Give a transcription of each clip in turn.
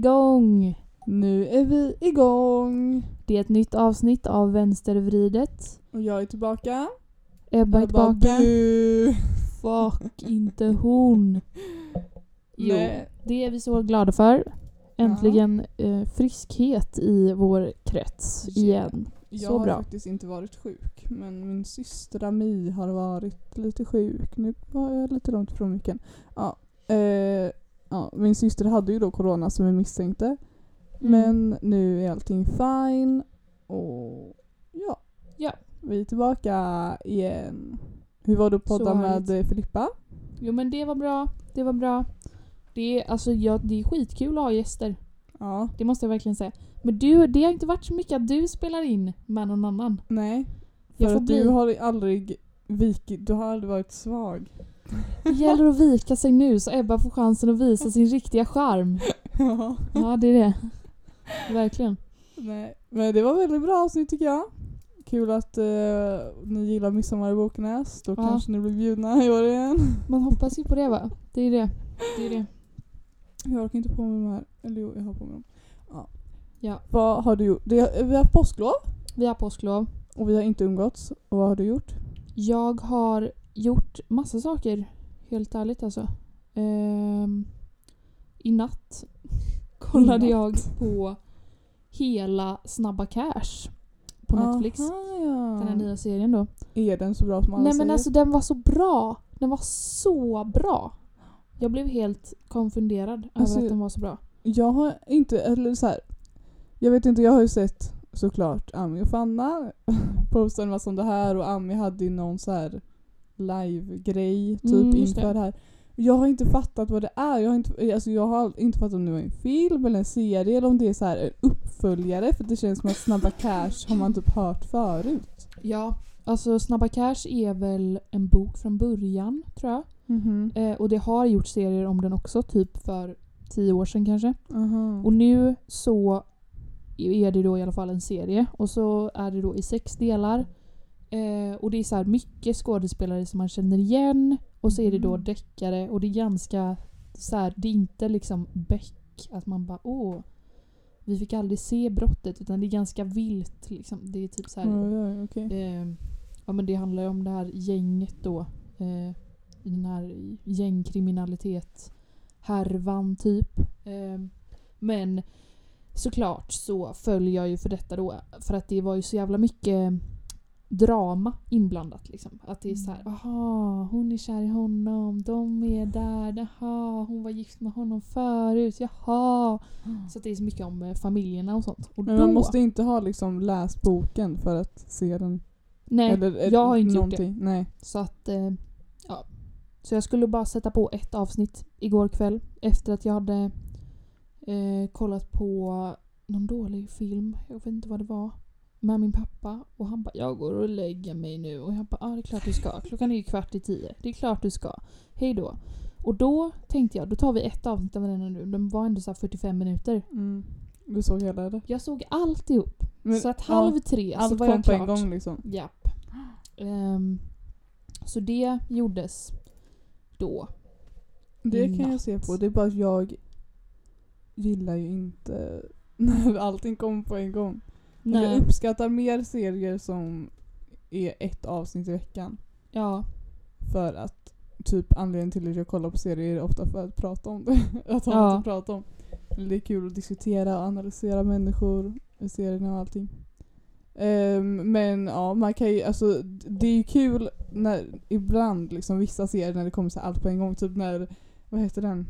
Igång. Nu är vi igång! Det är ett nytt avsnitt av Vänstervridet. Och jag är tillbaka. Ebba är tillbaka. "Bu." Fuck, inte hon. Jo, Nej. det är vi så glada för. Äntligen eh, friskhet i vår krets Ja. igen. Jag Så har bra. faktiskt inte varit sjuk. Men min syster Ami har varit lite sjuk. Nu var jag lite långt ifrån micken. Ja. Eh, ja, min syster hade ju då corona som vi misstänkte. Mm. Men nu är allting fine. Och ja. Ja. Vi är tillbaka igen. Hur var det att podda med eh, Filippa? Jo men det var bra. Det var bra. Det är, alltså, ja, det är skitkul att ha gäster. Ja. Det måste jag verkligen säga. Men du, det har inte varit så mycket att du spelar in med någon annan. Nej. Jag För får att bli- du har aldrig vikit, du har aldrig varit svag. Det gäller att vika sig nu så Ebba får chansen att visa sin riktiga charm. Ja. Ja, det är det. Verkligen. Nej. Men det var väldigt bra avsnitt tycker jag. Kul att eh, ni gillar Midsommar i Bokenäs. Då Ja. kanske ni blir bjudna i år igen. Man hoppas ju på det va? Det är det. Det är det. Jag orkar inte på med de här. Eller jo, jag har på mig dem. Ja. Ja. Vad har du gjort? Vi har påsklov Vi har påsklov. och vi har inte umgåtts. Och vad har du gjort? Jag har gjort massa saker. Helt ärligt alltså. Ehm, I natt kollade jag på hela Snabba Cash på Netflix. Aha, ja. Den här nya serien då. Är den så bra som alla Nej säger? men alltså den var så bra. Den var så bra. Jag blev helt konfunderad Alltså, över att den var så bra. Jag har inte, eller så här. Jag vet inte, jag har ju sett såklart Ami och Fanna posta en massa om det här och Ami hade ju någon så här live-grej typ Mm, inför det. här. Jag har inte fattat vad det är. Jag har inte, alltså jag har inte fattat om det var en film eller en serie eller om det är så här en uppföljare för det känns som att Snabba Cash har man typ hört förut. Ja, alltså Snabba Cash är väl en bok från början tror jag. Mhm. Eh, och det har gjort serier om den också, typ för tio år sedan kanske. Aha. Och nu så är det då i alla fall en serie och så är det då i sex delar. Eh, och det är så här mycket skådespelare som man känner igen och så är det då Mm. deckare och det är ganska så här, det är inte liksom Beck att man bara åh vi fick aldrig se brottet utan det är ganska vilt liksom. Det är typ så här, Ja, ja, okej. Eh, ja men det handlar ju om det här gänget då. Eh, den här gängkriminalitet härvan typ. Eh, men såklart så följer jag ju för detta då för att det var ju så jävla mycket drama inblandat liksom. Att det är så här, Mm. aha, hon är kär i honom, de är där, jaha, hon var gift med honom förut, jaha. Så att det är så mycket om eh, familjerna och sånt. Och Men då, man måste inte ha liksom läst boken för att se den. nej, eller, jag har inte gjort det. någonting. Nej. Så att, eh, ja. Så jag skulle bara sätta på ett avsnitt igår kväll efter att jag hade eh, kollat på någon dålig film, jag vet inte vad det var, med min pappa. Och han bara “jag går och lägger mig nu” och jag bara “ja det är klart du ska, klockan är ju kvart i tio, det är klart du ska, hej då”. Och då tänkte jag, då tar vi ett avsnitt av den nu, den var ändå så här 45 minuter. Mm. Du såg hela eller? Jag såg alltihop. Men, så att halv tre så allt var kom jag på klart. en gång liksom. Japp. Ehm, så det gjordes då. Det kan jag se natt. på. Det är bara att jag gillar ju inte när allting kommer på en gång. Men Jag Nej. uppskattar mer serier som är ett avsnitt i veckan. Ja. För att typ anledningen till att jag kollar på serier är ofta för att prata om det. att ha Ja. något att prata om. Det är kul att diskutera och analysera människor i serierna och allting. Ehm, men ja, man kan ju, alltså det är ju kul när ibland liksom vissa serier när det kommer så allt på en gång. Typ när, vad heter den?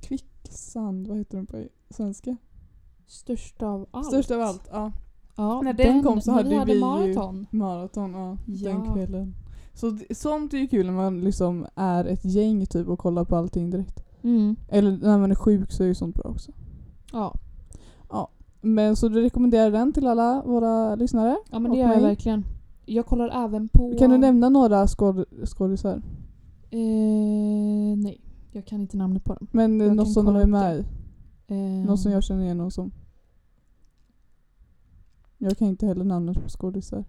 Kvicksand, vad heter den på svenska? Störst av allt. Störst av allt, ja. Ja, När den kom så hade vi hade vi ju- maraton. Maraton, ja. Den Ja. kvällen. Så sånt är ju kul när man liksom är ett gäng typ och kollar på allting direkt. Mm. Eller när man är sjuk så är ju sånt bra också. Ja. Men så du rekommenderar den till alla våra lyssnare? ja, men det gör jag mig. verkligen. Jag kollar även på... Kan du nämna några skåd- skådisar? Eh, nej, jag kan inte namnet på dem. Men Jag något som de är med i? Eh, Något som jag känner igen någon som? Jag kan inte heller namnet på skådisar.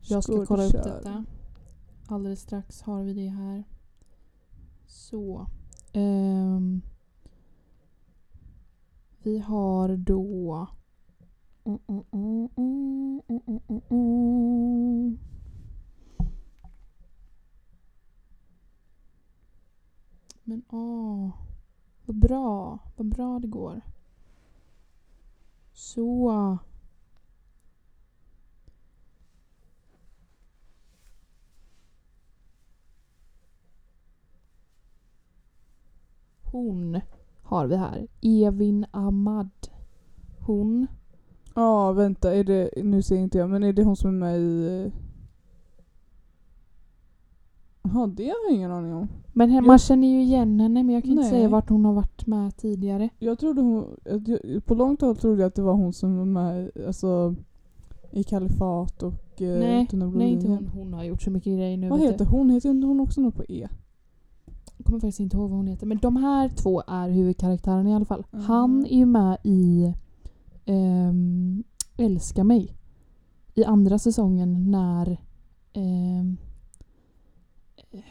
jag ska kolla upp detta. Alldeles strax har vi det här. Så. Ehm, vi har då... Mm, mm, mm. Men åh, vad bra. Vad bra det går. Så. Hon har vi här. Evin Ahmad. Hon. Ja, vänta. Är det, nu ser inte jag, men är det hon som är med i... Eh, Jaha, det har jag ingen aning om. Men he- man känner ju igen henne men jag kan inte Nej. säga vart hon har varit med tidigare. Jag trodde hon... att jag- På långt håll trodde jag att det var hon som var med alltså, i Kalifat och eh, Nej, Tunna Nej inte hon. Hon har gjort så mycket grejer nu. Vad vet heter du. hon? Heter inte hon också något på E? Jag kommer faktiskt inte ihåg vad hon heter. Men de här två är huvudkaraktärerna i alla fall. Mhm. Han är ju med i ehm, Älska mig. I andra säsongen när ehm,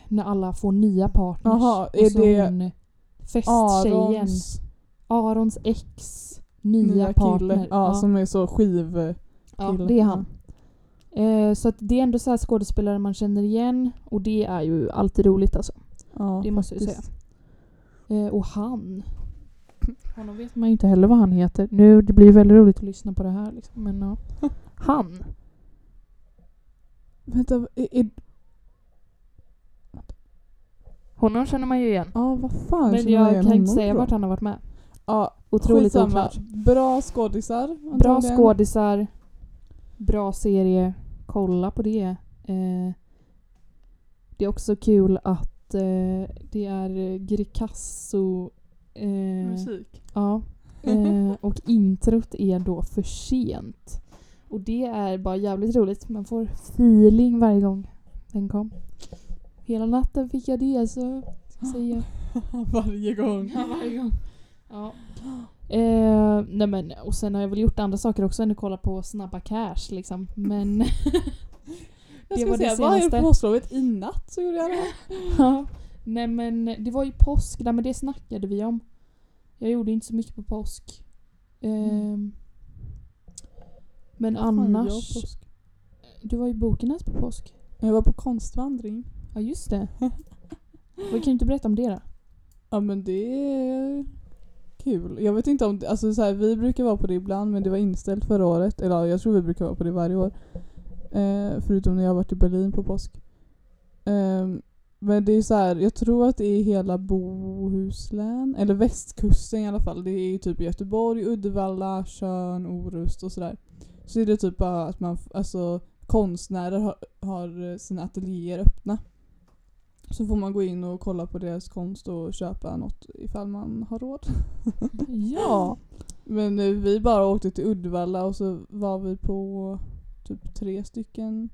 när alla får nya partners. Jaha, Och är så det hon festtjejen. Arons Arons ex nya, nya partner. kille. Ja, som är så skiv... ja, kille. det är han. Eh, så att det är ändå så skådespelare man känner igen och det är ju alltid roligt alltså. Ja, Det måste jag faktiskt. Eh, och han. Honom vet man ju inte heller vad han heter. Nu, det blir väldigt roligt att lyssna på det här liksom. Men ja. Han. Vänta, är, är, Honom känner man ju igen. ja vad fan Men känner jag igen kan inte säga vart han har varit med. Ja, Otroligt skitsamma. oklart. Bra skådisar. Bra skådisar. Bra serie. Kolla på det. Eh, det är också kul att eh, det är Gricasso. Eh, Musik. Ja. Eh, och introt är då för sent. Och det är bara jävligt roligt. Man får feeling varje gång den kom. Hela natten fick jag det så ska säga. Varje gång. Ja, varje gång. Ja. Eh, nej men, och sen har jag väl gjort andra saker också än att kolla på Snabba Cash liksom. Men Jag Det var det säga, vad är senaste. påslovet? I natt så gjorde jag det. ja. Nej men det var ju påsk där, men det snackade vi om. Jag gjorde inte så mycket på påsk. Men fan gjorde jag annars... Du var i Bokenäs på påsk. Jag var på konstvandring. Ja just det. Vi kan inte berätta om det då? Ja men det är kul. Jag vet inte om, det- alltså så här, vi brukar vara på det ibland men det var inställt förra året. Eller ja, jag tror vi brukar vara på det varje år. Eh, förutom när jag har varit i Berlin på påsk. Ehm, men det är så här, jag tror att det är hela Bohuslän, eller västkusten i alla fall. Det är ju typ Göteborg, Uddevalla, Tjörn, Orust och sådär. Så är det typ bara att man, f- alltså konstnärer har, har sina ateljéer öppna. Så får man gå in och kolla på deras konst och köpa något ifall man har råd. Ja. Men eh, vi bara åkte till Uddevalla och så var vi på typ tre stycken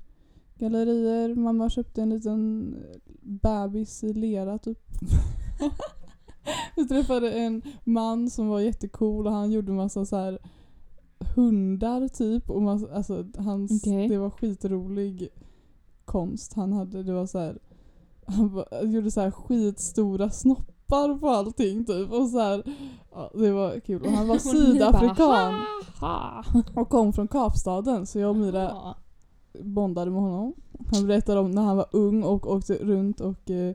gallerier. Mamma köpte en liten eh, bebis i lera typ. vi träffade en man som var jättecool och han gjorde massa så här hundar typ. Och massa, alltså, hans, Okej. Det var skitrolig konst han hade. Det var så här, han var, gjorde så här skitstora snoppar på allting typ. Och så här, ja, det var kul. Och han var sydafrikan och kom från Kapstaden. Så jag och Mira bondade med honom. Han berättade om när han var ung och åkte runt och eh,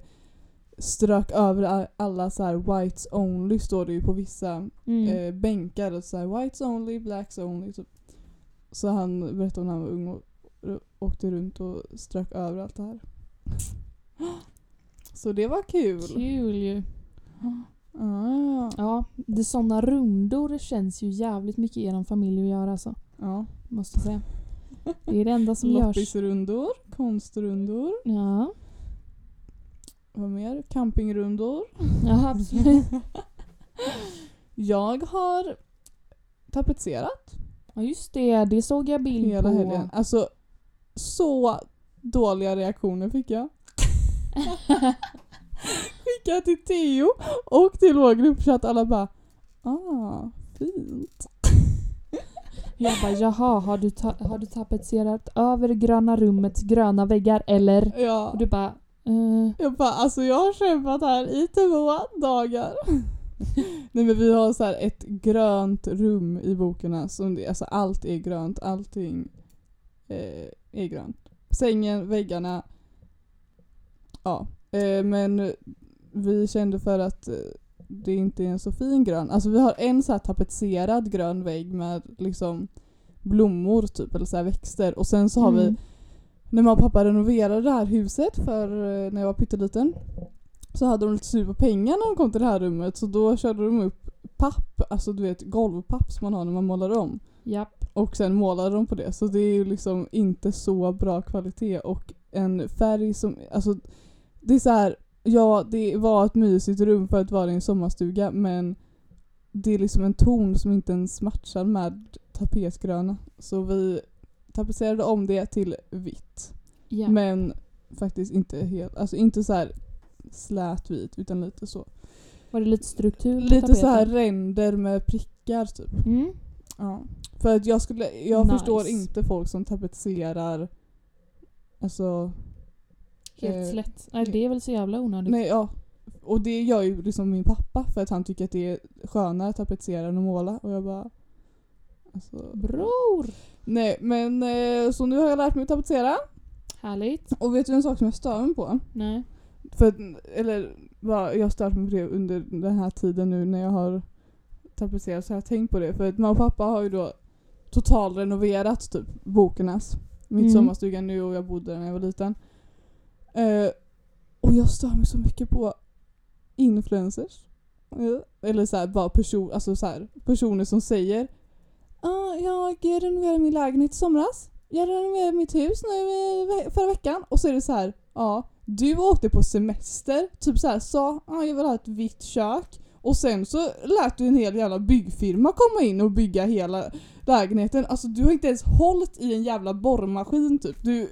strök över alla så här whites only står det ju på vissa Mm. eh, bänkar. Och så här, whites only, blacks only. Typ. Så han berättade om när han var ung och och åkte runt och strök över allt det här. Så det var kul. Kul ju. Ah, Ja, det sådana rundor känns ju jävligt mycket i er familj att göra alltså. ja. Måste säga. Det är det enda som görs. Loppisrundor, konstrundor, Ja, vad mer? Campingrundor. ja absolut. Jag har tapetserat Ja just det, det såg jag bild hela på. helgen. Alltså så dåliga reaktioner fick jag. Skickade till Theo och till vår gruppchatt. Alla bara ah, fint. Jag bara jaha, har du, har du tapetserat över gröna rummets gröna väggar eller? Ja. Och du bara Eh, Jag bara, alltså jag har kämpat här i två dagar. Nej men vi har så här ett grönt rum i boken. Som det, alltså allt är grönt, allting eh, är grönt. Sängen, väggarna. Ja, eh, men vi kände för att eh, det inte är en så fin grön. Alltså vi har en så här tapetserad grön vägg med liksom blommor typ, eller så här växter. Och sen så har vi mm. när mamma och pappa renoverade det här huset för eh, när jag var pytteliten så hade de lite slut på pengar när de kom till det här rummet så då körde de upp papp, alltså du vet golvpapp som man har när man målar om. Japp. Och sen målade de på det så det är ju liksom inte så bra kvalitet och en färg som, alltså det är så här, ja det var ett mysigt rum för att vara i en sommarstuga men det är liksom en ton som inte ens matchar med tapetgröna. Så vi tapetserade om det till vitt. Ja. Men faktiskt inte helt, alltså inte så här slätvit utan lite så. Var det lite struktur på Lite tapeten? så här ränder med prickar typ. Mm. Ja. För att jag skulle, jag Nice. förstår inte folk som tapetserar Alltså Helt Eh, slätt. Nej det är väl så jävla onödigt. Nej ja. Och det gör ju liksom min pappa för att han tycker att det är skönare att tapetsera än att måla och jag bara alltså, Bror! Nej men eh, så nu har jag lärt mig att tapetsera Härligt. och vet du en sak som jag stör mig på? Nej. För eller jag har stört mig på det under den här tiden nu när jag har tapetserat så har jag tänkt på det. För att mamma och pappa har ju då totalrenoverat typ Bokenäs. Mitt Mm. sommarstuga nu och jag bodde där när jag var liten. Eh, och jag stör mig så mycket på influencers. Eh, Eller så här, bara person, alltså så här, personer som säger ah, jag renoverade min lägenhet i somras. Jag renoverade mitt hus nu ve- förra veckan. Och så är det så här, ja, du åkte på semester, typ så här sa ah, jag vill ha ett vitt kök. Och sen så lät du en hel jävla byggfirma komma in och bygga hela lägenheten. Alltså du har inte ens hållit i en jävla borrmaskin typ. Du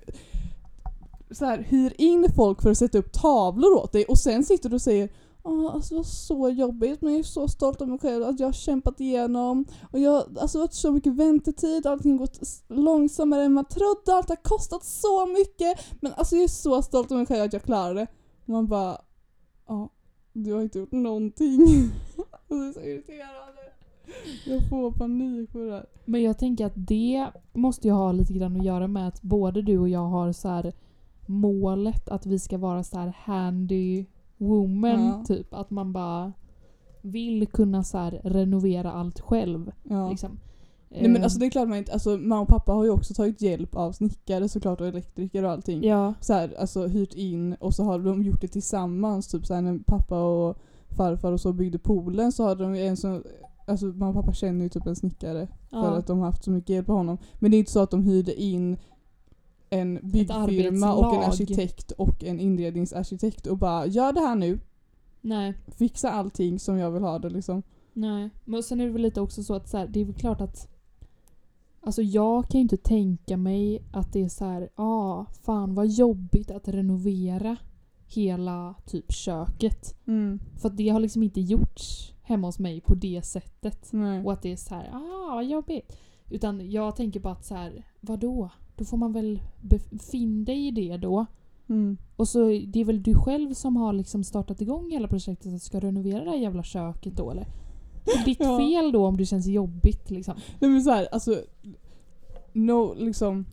så här, hyr in folk för att sätta upp tavlor åt dig och sen sitter du och säger Ja, alltså det var så jobbigt men jag är så stolt över mig själv att jag har kämpat igenom. Och jag, alltså det har varit så mycket väntetid, allting har gått långsammare än man trodde, allt har kostat så mycket. Men alltså jag är så stolt över mig själv att jag klarade det. Och man bara, ja, du har inte gjort någonting. det är så irriterande. Jag får panik för det här. Men jag tänker att det måste ju ha lite grann att göra med att både du och jag har så här målet att vi ska vara så här handy woman Ja. typ. Att man bara vill kunna så renovera allt själv. Ja. Liksom. Nej men Eh, alltså det är klart man inte, alltså mamma och pappa har ju också tagit hjälp av snickare såklart och elektriker och allting. Ja, så här, alltså hyrt in och så har de gjort det tillsammans. Typ så här, när pappa och farfar och så byggde poolen så hade de ju en som Alltså mamma och pappa känner ju typ en snickare för ja. att de har haft så mycket hjälp av honom. Men det är inte så att de hyrde in en byggfirma och en arkitekt och en inredningsarkitekt och bara gör det här nu. Nej. Fixa allting som jag vill ha det liksom. Nej, men sen är det väl lite också så att så här, det är väl klart att Alltså jag kan ju inte tänka mig att det är så här, ah, fan vad jobbigt att renovera hela typ köket. Mm. För det har liksom inte gjorts hemma hos mig på det sättet. Nej. Och att det är så här, ah vad jobbigt. Utan jag tänker bara att så här, vadå? Då får man väl befinna dig i det då. Mm. Och så det är väl du själv som har liksom startat igång hela projektet att ska renovera det här jävla köket då eller? Ditt Ja. fel då om det känns jobbigt liksom. Nej men såhär, alltså no, liksom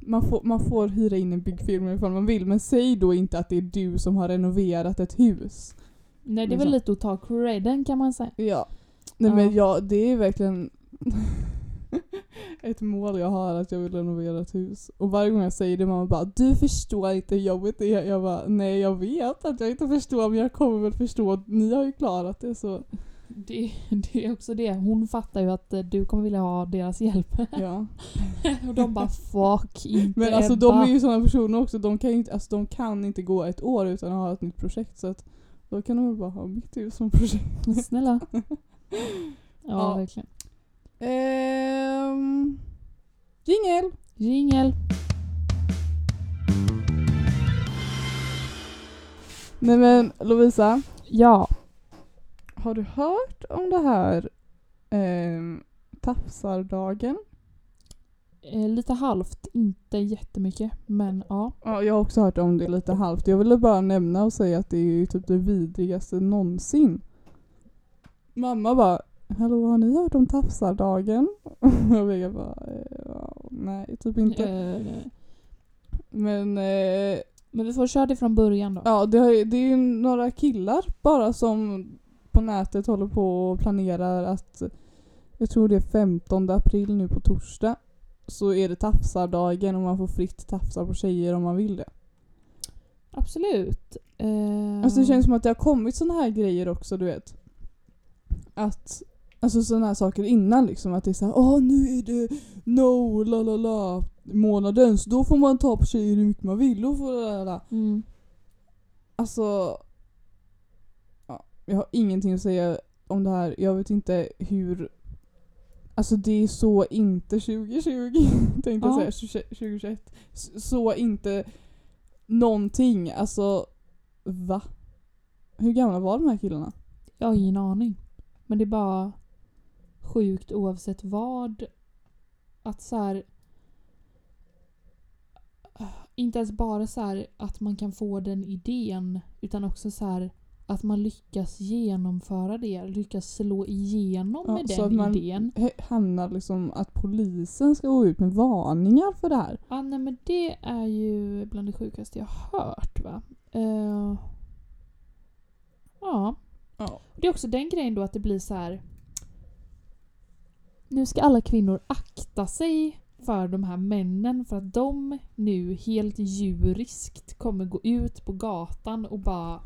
man får, man får hyra in en byggfirma ifall man vill men säg då inte att det är du som har renoverat ett hus. Nej det är Men väl lite att ta credden kan man säga. Ja. Nej Ja. men ja, det är verkligen ett mål jag har att jag vill renovera ett hus. Och varje gång jag säger det mamma bara du förstår inte hur jobbigt det är. Jag bara nej jag vet att jag inte förstår men jag kommer väl förstå. Ni har ju klarat det så Det, det är också det. Hon fattar ju att eh, du kommer vilja ha deras hjälp. ja. Och de bara fuck inte Men alltså Ebba. de är ju sådana personer också, de kan, inte, alltså, de kan inte gå ett år utan att ha ett nytt projekt så att då kan de väl bara ha mitt hus som projekt. Snälla. Ja, Ja. verkligen. Ehm, jingel! Jingel. Nej men Lovisa, Ja. har du hört om det här ehm, tafsardagen? Eh, lite halvt, inte jättemycket. Men ja. Ja, jag har också hört om det lite halvt. Jag ville bara nämna och säga att det är typ det vidrigaste någonsin. Mamma bara Hallå har ni hört om tafsardagen? Och jag bara eh, ja, nej typ inte. Eh, Men eh, men vi får köra det från början då. ja det, har, det är ju några killar bara som på nätet håller på och planerar att jag tror det är 15 april nu på torsdag så är det tafsardagen och man får fritt tafsa på tjejer om man vill det. Absolut. Eh, Alltså det känns som att det har kommit såna här grejer också, du vet. Att, alltså såna här saker innan liksom, att det är såhär åh nu är det no la la la månaden så då får man ta på tjejer hur mycket man vill och får la la la. Mm. Alltså, ja, jag har ingenting att säga om det här. Jag vet inte hur Alltså det är så inte 2020 tänkte Ja. jag säga, 2021. S- Så inte någonting. Alltså va? Hur gamla var de här killarna? Jag har ingen aning. Men det är bara sjukt oavsett vad. Att så här. Inte ens bara så här att man kan få den idén. Utan också så här att man lyckas genomföra det. Lyckas slå igenom Ja, med så den att man- idén. Hamnar liksom att polisen ska gå ut med varningar för det här. Ja, nej, men det är ju bland det sjukaste jag hört va. Eh, ja. Ja. Det är också den grejen då att det blir så här. Nu ska alla kvinnor akta sig för de här männen för att de nu helt djuriskt kommer gå ut på gatan och bara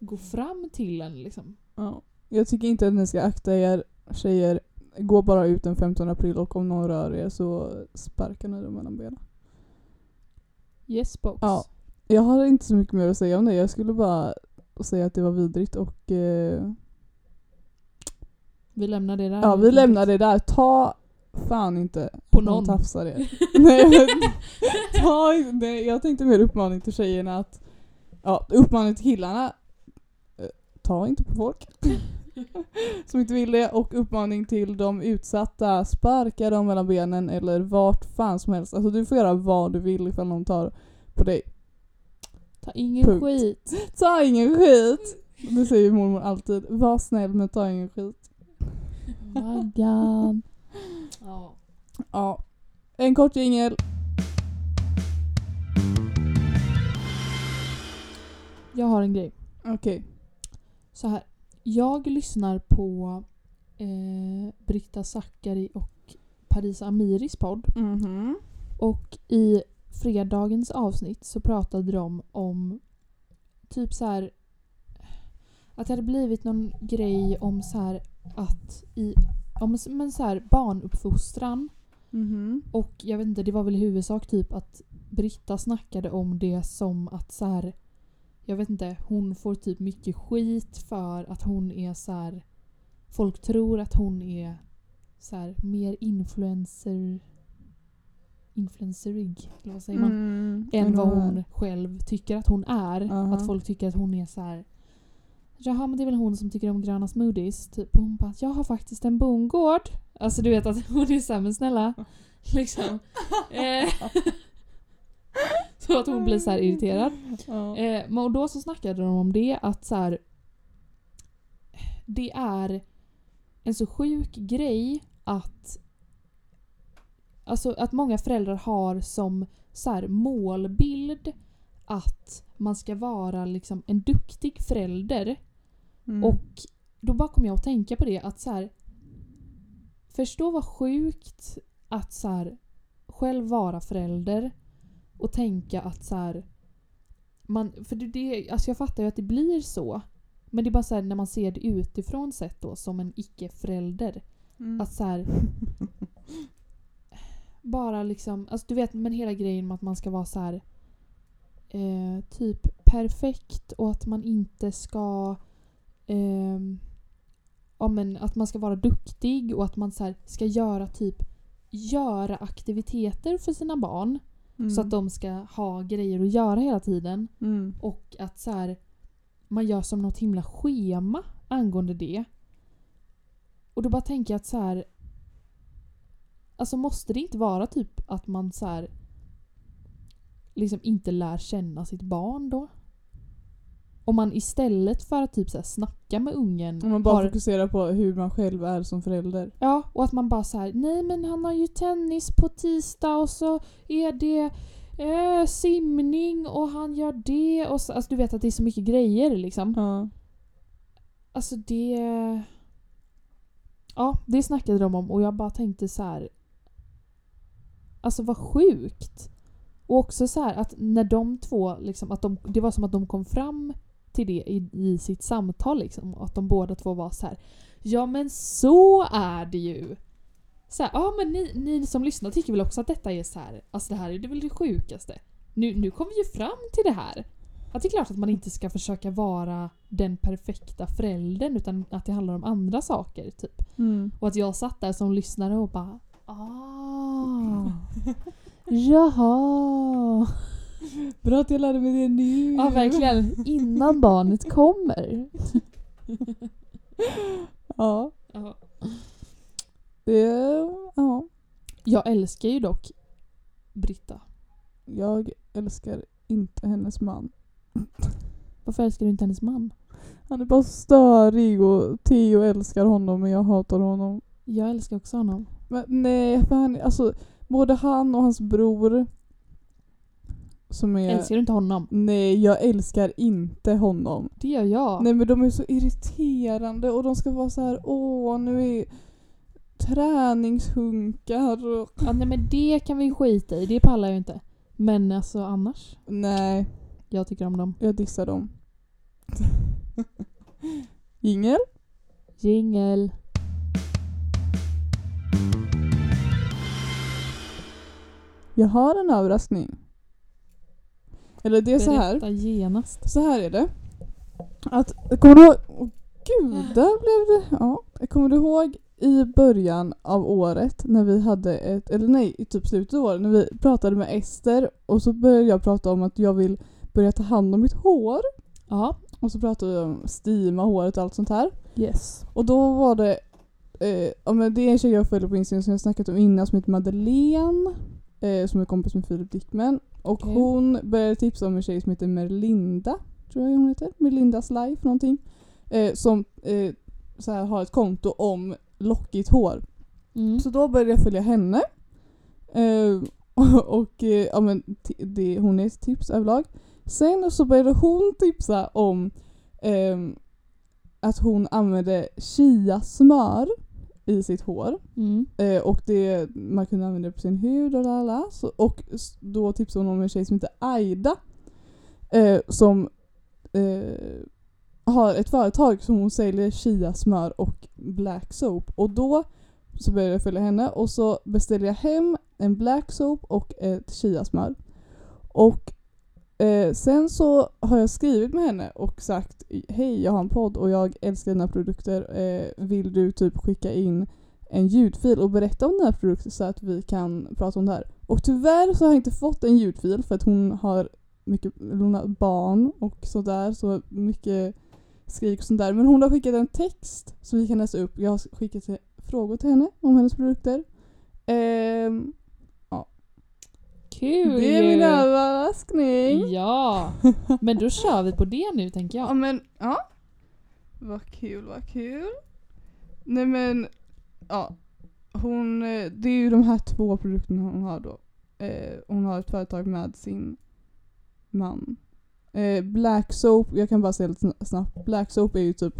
gå fram till en liksom. Ja. Jag tycker inte att ni ska akta er tjejer. Gå bara ut den 15 april och om någon rör er så sparkar ni dem mellan benen. Yes box. Ja. Jag har inte så mycket mer att säga om det. Jag skulle bara säga att det var vidrigt och eh, Vi lämnar det där. ja, vi lämnar det där. Ta fan inte På någon. tafsar er. nej, men, ta, nej, jag tänkte mer uppmaning till tjejerna att ja, uppmaning till killarna eh, ta inte på folk som inte vill det och uppmaning till de utsatta sparka dem mellan benen eller vart fan som helst. Alltså du får göra vad du vill ifall någon tar på dig. Ta ingen Punkt. skit. Ta ingen skit! Det säger mormor alltid. Var snäll men ta ingen skit. Maggan. Ja. Ja. En kort jingel. Jag har en grej. Okej. Så här. Jag lyssnar på eh, Britta Zackari och Parisa Amiris podd. Mhm. Och i fredagens avsnitt så pratade de om typ så här att det hade blivit någon grej om så här att i om, men så här barnuppfostran Mhm. och jag vet inte, det var väl i huvudsak typ att Britta snackade om det som att så här jag vet inte, hon får typ mycket skit för att hon är så här folk tror att hon är så här mer influencer influencerig, eller vad säger man? Mm. än vad Mm. hon själv tycker att hon är. Aha. Att folk tycker att hon är så här. Jaha men det är väl hon som tycker om gröna smoothies. Typ. Och hon bara jag har faktiskt en bondgård. Alltså du vet att hon är såhär men snälla. Liksom. Eh, så att hon blir så här irriterad. Eh, och då så snackade de om det att så här. Det är en så sjuk grej att Alltså att många föräldrar har som så här målbild att man ska vara liksom en duktig förälder. Mm. Och då bara kom jag att tänka på det att så här. Förstå vad sjukt att så här, själv vara förälder och tänka att så här. Man, för det, alltså jag fattar ju att det blir så. Men det är bara så här när man ser det utifrån sett då som en icke-förälder. Mm. Att så här, Bara liksom, alltså du vet men hela grejen med att man ska vara så här eh, typ perfekt och att man inte ska ehm, ja, men att man ska vara duktig och att man så här, ska göra typ göra aktiviteter för sina barn Mm. så att de ska ha grejer att göra hela tiden Mm. och att så här, man gör som något himla schema angående det. Och då bara tänker jag att så här Alltså måste det inte vara typ att man så här liksom inte lär känna sitt barn då? Om man istället för att typ så här snacka med ungen Om man bara har, fokuserar på hur man själv är som förälder. Ja, och att man bara så här, nej men han har ju tennis på tisdag och så är det eh, simning och han gör det och så, alltså du vet att det är så mycket grejer liksom. Ja. Alltså det... Ja, det snackade de om och jag bara tänkte så här. Alltså vad sjukt. Och också så här att när de två, liksom, att de, det var som att de kom fram till det i, i sitt samtal liksom. Att de båda två var så här. Ja men så är det ju. Så här, ja men ni, ni som lyssnar tycker väl också att detta är så här. Alltså det här är det väl det sjukaste. Nu, nu kommer vi ju fram till det här. Att det är klart att man inte ska försöka vara den perfekta föräldern utan att det handlar om andra saker. Typ. Mm. Och att jag satt där som lyssnare och bara ah, Jaha. Bra att jag lärde mig det nu. Ja verkligen. Innan barnet kommer. Ja. Det, ja. Jag älskar ju dock Britta. Jag älskar inte hennes man. Varför älskar du inte hennes man? Han är bara störig och Theo älskar honom men jag hatar honom. Jag älskar också honom. Men nej, för han, alltså både han och hans bror som är... Älskar du inte honom? Nej, jag älskar inte honom. Det gör jag. Nej men de är så irriterande och de ska vara så här: åh nu är träningshunkar och... Ja, nej men det kan vi skita i, det pallar jag inte. Men alltså annars, Nej, jag tycker om dem. jag dissar dem. Jingel? Jingel. Jag har en överraskning. Eller det är så här. Genast. Så här är det. Att, kommer du ihåg? Åh gud, där blev det... Ja. Kommer du ihåg i början av året när vi hade ett... Eller nej, i typ slutet av året när vi pratade med Ester och så började jag prata om att jag vill börja ta hand om mitt hår. Ja. Och så pratade vi om stima håret och allt sånt här. Yes. Och då var det... Eh, ja, men det är en tjej jag följer på Instagram som jag snackat om innan som heter Madeleine. Eh, som är kompis med Filip Dickman. Och Okej. hon började tipsa om en tjej som heter Merlinda. Tror jag hon heter. Merlindas life någonting. Eh, som eh, så här, har ett konto om lockigt hår. Mm. Så då började jag följa henne. Eh, och eh, ja, men, det, hon är ett tips överlag. Sen så började hon tipsa om ehm, att hon använde chiasmör i sitt hår. Mm. Eh, och det, man kunde använda det på sin hud och lala. Så, och då tipsade hon om en tjej som heter Aida. Eh, som eh, har ett företag som hon säljer chiasmör och black soap. Och då så började jag följa henne och så beställde jag hem en black soap och ett chiasmör. Och eh, sen så har jag skrivit med henne och sagt hej jag har en podd och jag älskar dina produkter. Eh, vill du typ skicka in en ljudfil och berätta om den här produkten så att vi kan prata om det här. Och tyvärr så har jag inte fått en ljudfil för att hon har mycket hon har barn och sådär så mycket skrik och sånt där. Men hon har skickat en text som vi kan läsa upp. Jag har skickat frågor till henne om hennes produkter. Eh, Kul det är min överraskning. Ja. Men då kör vi på det nu tänker Ja jag. men, ja. Vad kul, vad kul. Nej men, ja. Hon, eh, det är ju de här två produkterna hon har då. Eh, hon har ett företag med sin man. Eh, Black Soap, jag kan bara säga lite sna- snabbt. Black Soap är ju typ,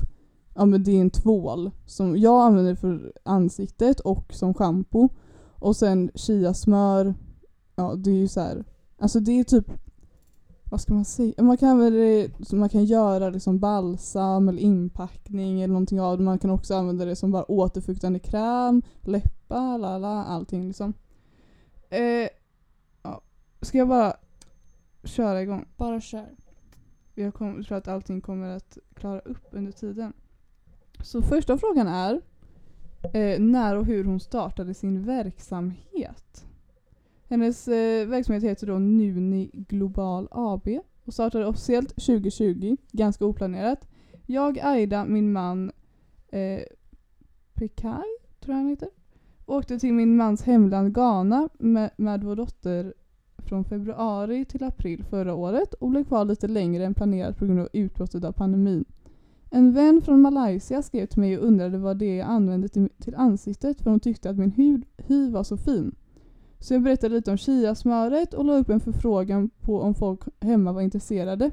ja men det är en tvål som jag använder för ansiktet och som shampoo. Och sen chiasmör, ja det är ju så här. alltså det är typ vad ska man säga? Man kan så man kan göra liksom balsam eller inpackning eller någonting av det. Man kan också använda det som bara återfuktande kräm, läppar, lala, allting liksom. Eh, ja. Ska jag bara köra igång? Bara kör. Jag kom, tror att allting kommer att klara upp under tiden. Så första frågan är eh, när och hur hon startade sin verksamhet. Hennes eh, verksamhet heter då Nuni Global AB och startade officiellt 2020, ganska oplanerat. Jag, Aida, min man eh, Pekai, tror jag han heter, Åkte till min mans hemland Ghana med, med vår dotter från februari till april förra året och blev kvar lite längre än planerat på grund av utbrottet av pandemin. En vän från Malaysia skrev till mig och undrade vad det är jag använde till, till ansiktet för hon tyckte att min hud, hy var så fin. Så jag berättade lite om chiasmöret och la upp en förfrågan på om folk hemma var intresserade.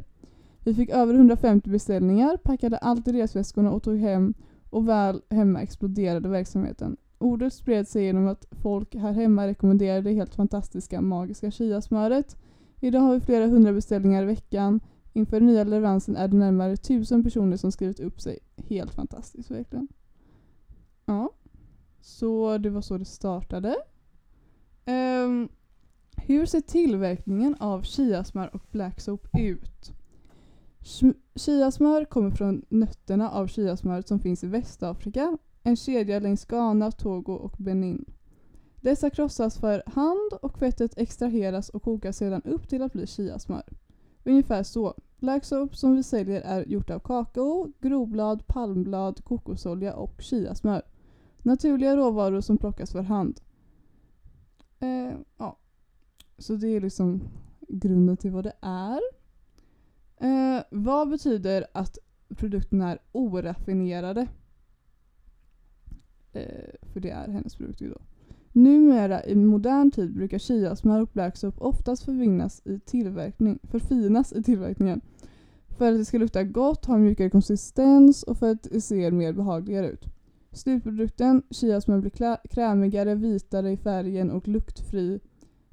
Vi fick över 150 beställningar, packade allt i resväskorna och tog hem och väl hemma exploderade verksamheten. Ordet spred sig genom att folk här hemma rekommenderade det helt fantastiska magiska chiasmöret. Idag har vi flera hundra beställningar i veckan. Inför den nya leveransen är det närmare tusen personer som skrivit upp sig. Helt fantastiskt verkligen. Ja. Så det var så det startade. Um, hur ser tillverkningen av chiasmör och black soap ut? Chiasmör kommer från nötterna av chiasmöret som finns i Västafrika, en kedja längs Ghana, Togo och Benin. Dessa krossas för hand och fettet extraheras och kokas sedan upp till att bli chiasmör. Ungefär så. Black soap som vi säljer är gjort av kakao, groblad, palmblad, kokosolja och chiasmör. Naturliga råvaror som plockas för hand. Eh, ja. Så det är liksom grunden till vad det är. Eh, vad betyder att produkterna är oraffinerade? Eh, för det är hennes produkter då. Numera i modern tid brukar chiasmör och blacksoap oftast förfinas i, tillverkning, förfinas i tillverkningen. För att det ska lukta gott, ha mjukare konsistens och för att det ser mer behagligare ut. Slutprodukten, chiasmör blir klä- krämigare, vitare i färgen och luktfri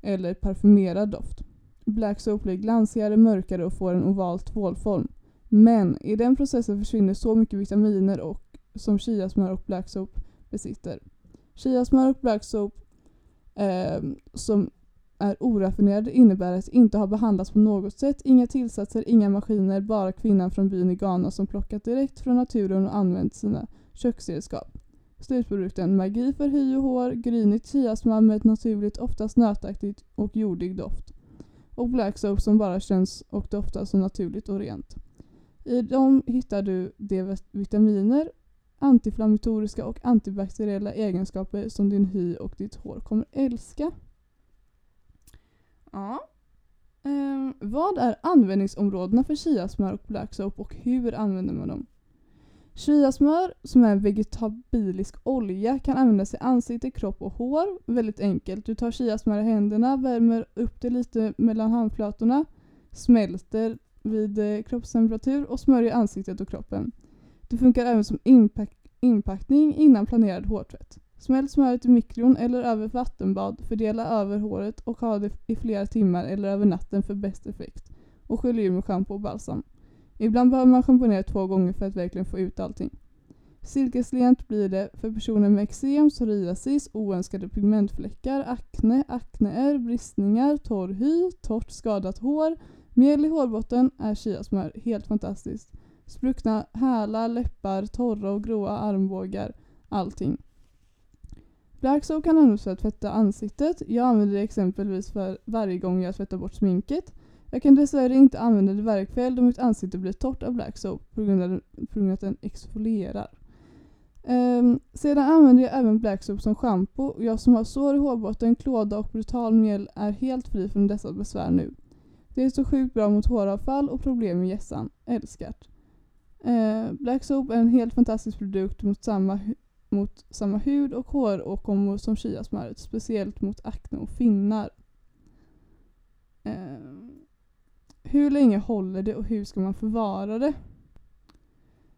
eller parfymerad doft. Black soap blir glansigare, mörkare och får en oval tvålform. Men i den processen försvinner så mycket vitaminer och, som chiasmör och black soap besitter. Chiasmör och black soap eh, som är oraffinerade innebär att inte har behandlats på något sätt, inga tillsatser, inga maskiner, bara kvinnan från byn i Ghana som plockat direkt från naturen och använt sina köksredskap. Slutprodukten magi för hy och hår, grynigt chiasmör med ett naturligt, oftast nötaktigt och jordig doft. Och black soap som bara känns och doftar så naturligt och rent. I dem hittar du de vitaminer, antiinflammatoriska och antibakteriella egenskaper som din hy och ditt hår kommer älska. Ja. Ehm, vad är användningsområdena för chiasmör och black soap och hur använder man dem? Chiasmör, som är en vegetabilisk olja, kan användas i ansikte, kropp och hår. Väldigt enkelt. Du tar chiasmör i händerna, värmer upp det lite mellan handflatorna, smälter vid eh, kroppstemperatur och smörjer ansiktet och kroppen. Det funkar även som inpack inpackning innan planerad hårtvätt. Smält smöret i mikron eller över vattenbad, fördela över håret och ha det i flera timmar eller över natten för bäst effekt. Och skölj ur med schampo och balsam. Ibland behöver man schamponera två gånger för att verkligen få ut allting. Silkeslent blir det för personer med eksem, psoriasis, oönskade pigmentfläckar, akne, akneär, bristningar, torr hy, torrt skadat hår, mjäll i hårbotten är chiasmör helt fantastiskt. Spruckna hälar, läppar, torra och gråa armbågar, allting. Black soap kan användas för att tvätta ansiktet. Jag använder det exempelvis för varje gång jag tvättar bort sminket. Jag kan dessvärre inte använda det varje kväll då mitt ansikte blir torrt av black soap på grund av, på grund av att den exfolierar. Um, sedan använder jag även black soap som schampo. Jag som har sår i hårbotten, klåda och brutal mjäll är helt fri från dessa besvär nu. Det är så sjukt bra mot håravfall och problem med hjässan. Älskat. Uh, ehm, Black Soap är en helt fantastisk produkt mot samma, mot samma hud och håråkommor som chiasmöret. Speciellt mot akne och finnar. Eh, hur länge håller det och hur ska man förvara det?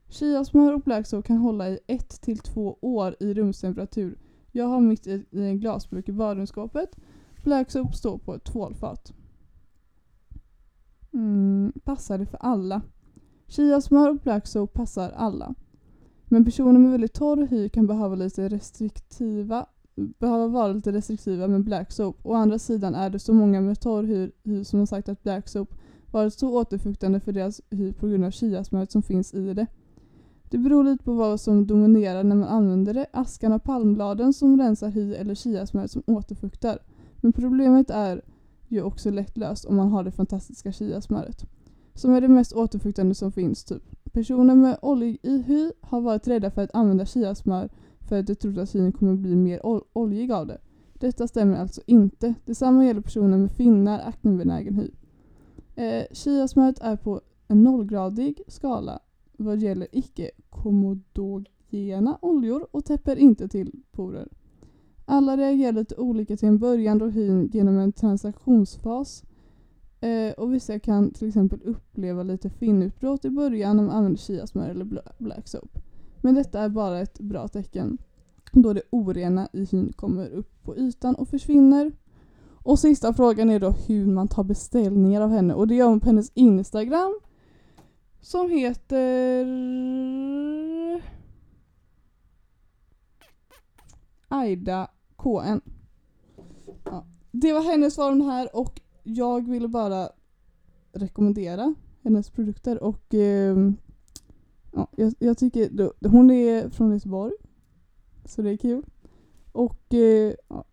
Chiasmör och Black kan hålla i 1-2 år i rumstemperatur. Jag har mitt i, en glasburk i badrumsskåpet. Black står på ett tvålfat. Mm, passar det för alla? Chiasmör och black passar alla. Men personer med väldigt torr hy kan behöva lite restriktiva behöva vara lite restriktiva med black soap. Å andra sidan är det så många med torr hy, hy som har sagt att black soap varit så återfuktande för deras hy på grund av chiasmöret som finns i det. Det beror lite på vad som dominerar när man använder det. Askan av palmbladen som rensar hy eller chiasmöret som återfuktar. Men problemet är ju också lätt löst om man har det fantastiska chiasmöret som är det mest återfuktande som finns. Typ. Personer med oljig hy har varit rädda för att använda chiasmör för att de trott att hyn kommer bli mer ol- oljig av det. Detta stämmer alltså inte. Detsamma gäller personer med finnar, aknebenägen hy. Eh, Chiasmöret är på en nollgradig skala vad gäller icke-komodogena oljor och täpper inte till porer. Alla reagerar lite olika till en början då hyn genom en transaktionsfas eh, och vissa kan till exempel uppleva lite finutbrott i början om man använder chiasmör eller black soap. Men detta är bara ett bra tecken då det orena i hyn kommer upp på ytan och försvinner. Och sista frågan är då hur man tar beställningar av henne och det gör man på hennes Instagram som heter Aida KN. Ja. Det var hennes svar om det här och jag ville bara rekommendera hennes produkter och ehm, ja, jag, jag tycker då, hon är från Göteborg så det är kul. Och eh, ja,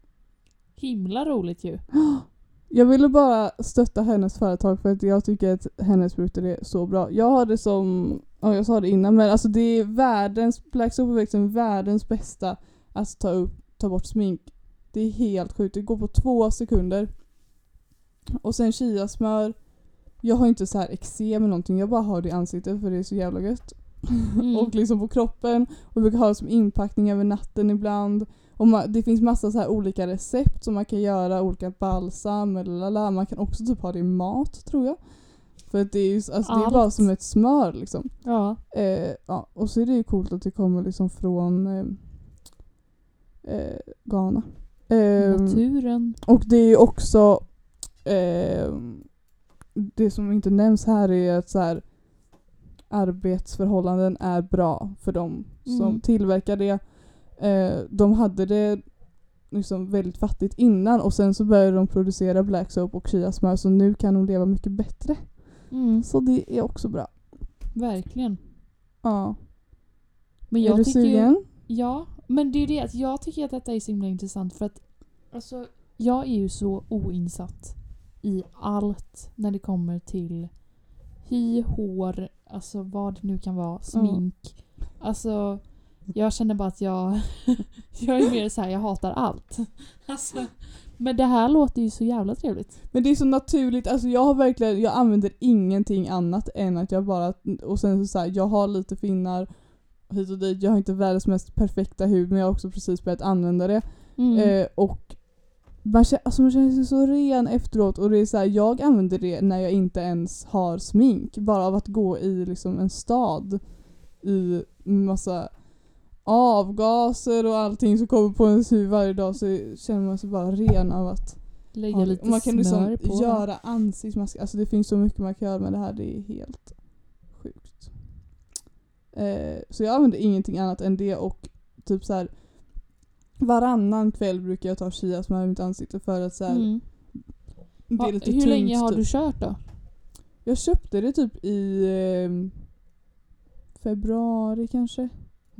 Himla roligt ju. jag ville bara stötta hennes företag för att jag tycker att hennes produkter är så bra. Jag har det som, ja jag sa det innan men alltså det är världens, Black Soap är världens bästa att ta, upp, ta bort smink. Det är helt sjukt, det går på två sekunder. Och sen chiasmör, jag har inte så här eksem eller någonting, jag bara har det i ansiktet för det är så jävla gött. Mm. och liksom på kroppen. Och brukar ha det som inpackning över natten ibland. Och man, det finns massa så här olika recept som man kan göra, olika balsam eller lala. Man kan också typ ha det i mat tror jag. För att det är ju alltså, det är Allt. bara som ett smör liksom. Ja. Eh, ja, och så är det ju coolt att det kommer liksom från eh, eh, Ghana. Eh, Naturen. och det är ju också eh, det som inte nämns här är att så här, arbetsförhållanden är bra för de som Mm. tillverkar det. Eh, de hade det liksom väldigt fattigt innan och sen så började de producera Black Soap och chiasmör så nu kan de leva mycket bättre. Mm. Så det är också bra. Verkligen. Ja. Men är jag du tycker ju- sugen? Ja, men det är ju det att jag tycker att detta är så himla intressant för att alltså, jag är ju så oinsatt i allt när det kommer till hy, hår, alltså vad det nu kan vara, smink. Alltså, jag känner bara att jag, jag är mer så här, jag hatar allt. Alltså, men det här låter ju så jävla trevligt. Men det är så naturligt, alltså jag har verkligen, jag använder ingenting annat än att jag bara, och sen så, så här, jag har lite finnar hit och dit, jag har inte världens mest perfekta hud men jag har också precis börjat använda det. Mm. Eh, och man känner, alltså man känner sig så ren efteråt och det är så här, jag använder det när jag inte ens har smink. Bara av att gå i liksom en stad i massa avgaser och allting som kommer på ens hud varje dag så känner man sig bara ren av att Lägga lite Och Man kan smör liksom på. göra ansiktsmask. Alltså det finns så mycket man kan göra med det här. Det är helt sjukt. Eh, så jag använder ingenting annat än det och typ så här varannan kväll brukar jag ta chiasmör i mitt ansikte för att så här, Mm. det är Ha, lite hur tungt. länge har typ. du kört då? Jag köpte det typ i eh, februari kanske.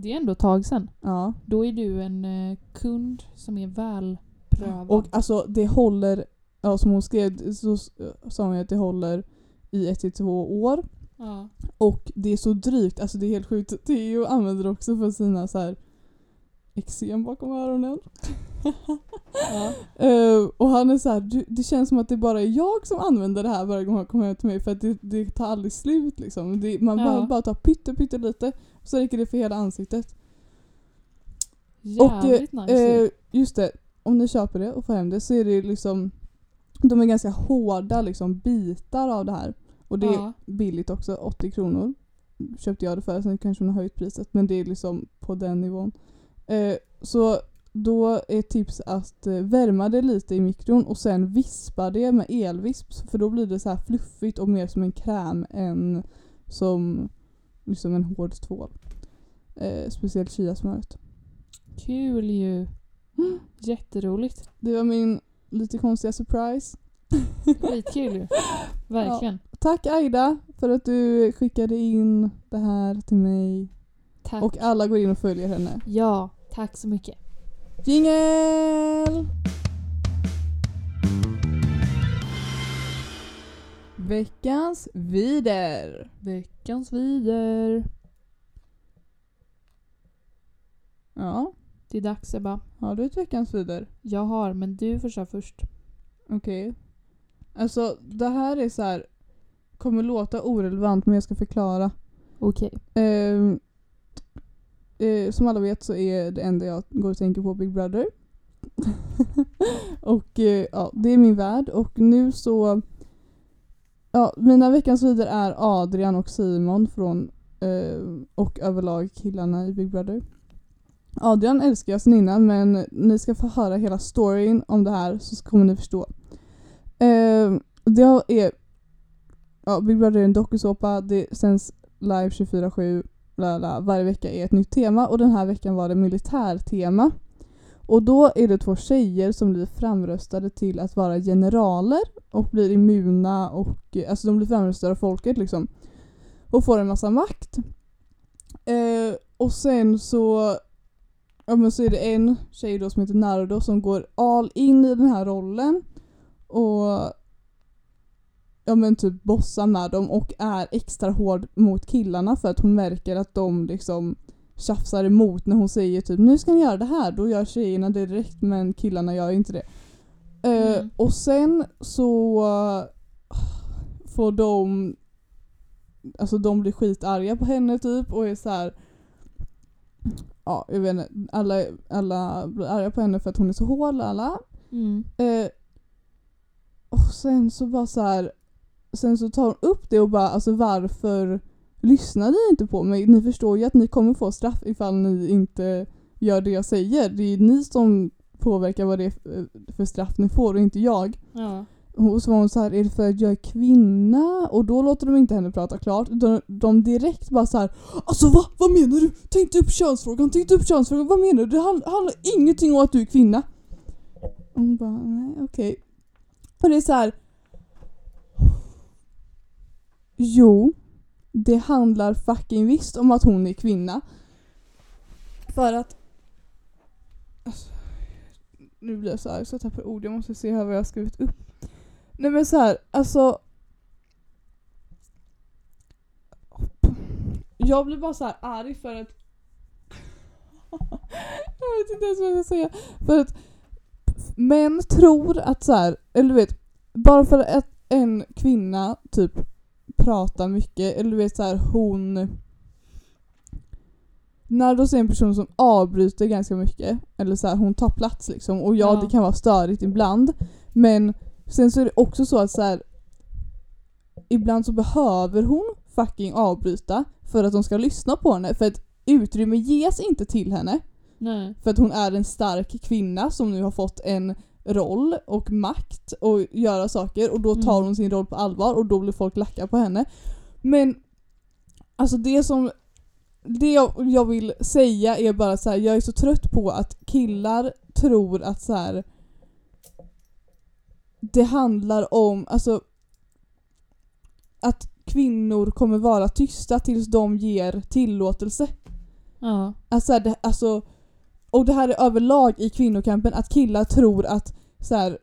Det är ändå ett tag sedan. Ja. Då är du en eh, kund som är välprövad. Och alltså det håller, ja som hon skrev så sa hon ju att det håller i ett till två år. ja. Och det är så drygt, alltså det är helt sjukt. Theo använder det också för sina så här eksem bakom öronen. Ja. Eh, och han är så här, du, det känns som att det bara är jag som använder det här varje gång han kommer hem till mig för att det, det tar aldrig slut liksom. Det, man Ja. behöver bara ta pytte, pytte lite så räcker det för hela ansiktet. Jävligt och, nice ju. eh, just det, om ni köper det och får hem det så är det liksom de är ganska hårda liksom bitar av det här. Och det är Ja. billigt också, 80 kronor. Köpte jag det för, sen kanske hon har höjt priset men det är liksom på den nivån. Eh, så då är tips att eh, värma det lite i mikron och sen vispa det med elvisp för då blir det så här fluffigt och mer som en kräm än som liksom en hård tvål. Eh, speciellt chiasmöret. Kul ju. Jätteroligt. Det var min lite konstiga surprise. Skitkul ju. Verkligen. Tack Aida för att du skickade in det här till mig. Tack. Och alla går in och följer henne. Ja, tack så mycket. Jingel! Veckans vider. Veckans vider. Ja, Det är dags Ebba. Har du ett veckans vider? Jag har, men du får köra först. Okej. Alltså det här är så här. kommer låta orelevant men jag ska förklara. Okej. Ehm, eh, som alla vet så är det enda jag går och tänker på Big Brother. och eh, ja, det är min värld och nu så Ja, mina veckans vidare är Adrian och Simon från eh, och överlag killarna i Big Brother. Adrian älskar jag sen innan men ni ska få höra hela storyn om det här så kommer ni förstå. Eh, det är ja, Big Brother är en dokusåpa, det sänds live 24-7 bla bla. varje vecka är ett nytt tema och den här veckan var det militärtema. Och då är det två tjejer som blir framröstade till att vara generaler och blir immuna och eh, alltså de blir framröstade av folket liksom. Och får en massa makt. Eh, och sen så Ja men så är det en tjej då som heter Nardo som går all in i den här rollen och ja men typ bossar med dem och är extra hård mot killarna för att hon märker att de liksom tjafsar emot när hon säger typ nu ska ni göra det här, då gör tjejerna det direkt men killarna gör inte det. Eh, Mm. och sen så får de Alltså de blir skitarga på henne typ och är så här. Ja, jag vet inte. Alla, alla blir arga på henne för att hon är så hård, alla. Mm. Eh, och sen så bara så här. Sen så tar hon upp det och bara alltså varför lyssnar ni inte på mig? Ni förstår ju att ni kommer få straff ifall ni inte gör det jag säger. Det är ni som påverkar vad det är för- straff ni får och inte jag. Ja. Och så var hon så här, är det för att jag är kvinna? Och då låter de inte henne prata klart. De, de direkt bara så här, alltså vad, vad menar du? Ta inte upp könsfrågan, ta inte upp könsfrågan, vad menar du? Det hand- handlar ingenting om att du är kvinna. Och hon bara, nej okej. Och det är så här. Jo, det handlar fucking visst om att hon är kvinna. För att alltså, nu blir jag så här, så jag tappar ord, jag måste se här vad jag har skrivit upp. Nej men så här, alltså Jag blir bara så här arg för att Jag vet inte ens vad jag ska säga. För att män tror att så här, eller du vet, bara för att en kvinna typ pratar mycket, eller du vet så här hon när då ser en person som avbryter ganska mycket, eller så här, hon tar plats liksom, och ja, Ja. det kan vara störigt ibland, men sen så är det också så att så här, ibland så behöver hon fucking avbryta för att de ska lyssna på henne, för att utrymme ges inte till henne. Nej. För att hon är en stark kvinna som nu har fått en roll och makt och göra saker och då tar Mm. hon sin roll på allvar och då blir folk lacka på henne. Men alltså det som det jag, jag vill säga är bara så här, jag är så trött på att killar tror att så här det handlar om, alltså att kvinnor kommer vara tysta tills de ger tillåtelse. Ja. Alltså, det, alltså, och det här är överlag i kvinnokampen, att killar tror att så här,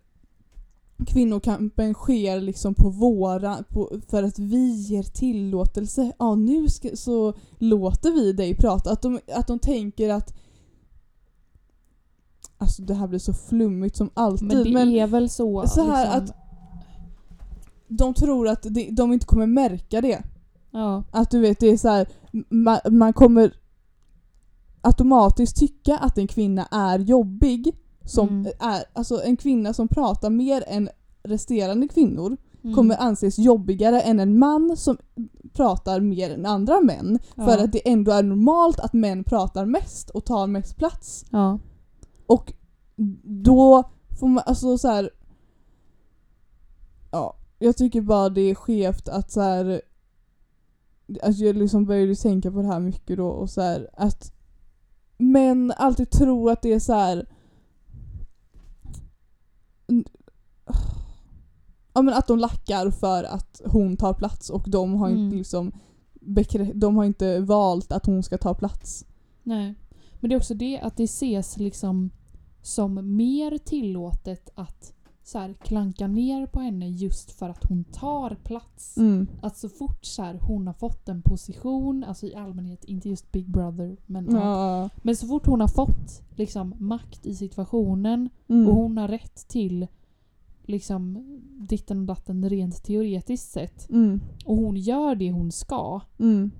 kvinnokampen sker liksom på våra, på, för att vi ger tillåtelse. Ja, nu ska, så låter vi dig prata. Att de, att de tänker att Alltså det här blir så flummigt som alltid. Men det men är väl så, så här liksom, de tror att det, de inte kommer märka det. Ja. Att du vet, det är så här, man, man kommer automatiskt tycka att en kvinna är jobbig. Som Mm. är, alltså en kvinna som pratar mer än resterande kvinnor Mm. kommer anses jobbigare än en man som pratar mer än andra män. För Ja. att det ändå är normalt att män pratar mest och tar mest plats. Ja. Och då får man, alltså så här. Ja, jag tycker bara det är skevt att så här. Alltså jag liksom började tänka på det här mycket då och så här att män alltid tror att det är så här. Ja men att de lackar för att hon tar plats och de har inte Mm. liksom bekrä- de har inte valt att hon ska ta plats. Nej. Men det är också det att det ses liksom som mer tillåtet att så här, klankar ner på henne just för att hon tar plats. Mm. Att så fort så här, hon har fått en position, alltså i allmänhet, inte just Big Brother, men, ja. Ja. men så fort hon har fått liksom, makt i situationen Mm. och hon har rätt till liksom ditten och datten rent teoretiskt sett Mm. och hon gör det hon ska, Mm.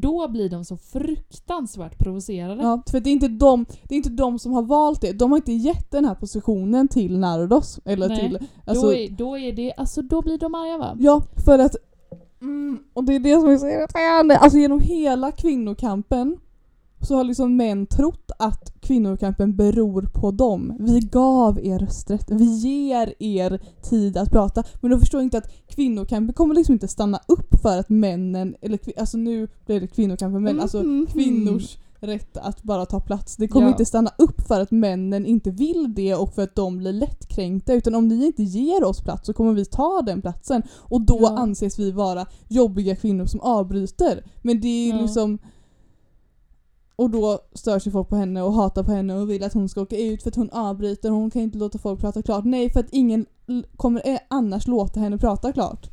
Då blir de så fruktansvärt provocerade. Ja, för det är, inte de, det är inte de som har valt det. De har inte gett den här positionen till Nardos. Eller Nej, till... Alltså, då, är, då är det, alltså då blir de arga va? Ja, för att... Mm, och det är det som är så irriterande. Alltså genom hela kvinnokampen så har liksom män trott att kvinnokampen beror på dem. Vi gav er rösträtt, vi ger er tid att prata. Men de förstår inte att kvinnokampen kommer liksom inte stanna upp för att männen, eller alltså nu blir det kvinnokampen men alltså Mhm. kvinnors rätt att bara ta plats. Det kommer Ja. inte stanna upp för att männen inte vill det och för att de blir lättkränkta utan om ni inte ger oss plats så kommer vi ta den platsen och då Ja. anses vi vara jobbiga kvinnor som avbryter. Men det är Ja. liksom och då stör sig folk på henne och hatar på henne och vill att hon ska åka ut för att hon avbryter och hon kan inte låta folk prata klart. Nej, för att ingen kommer eh, annars låta henne prata klart.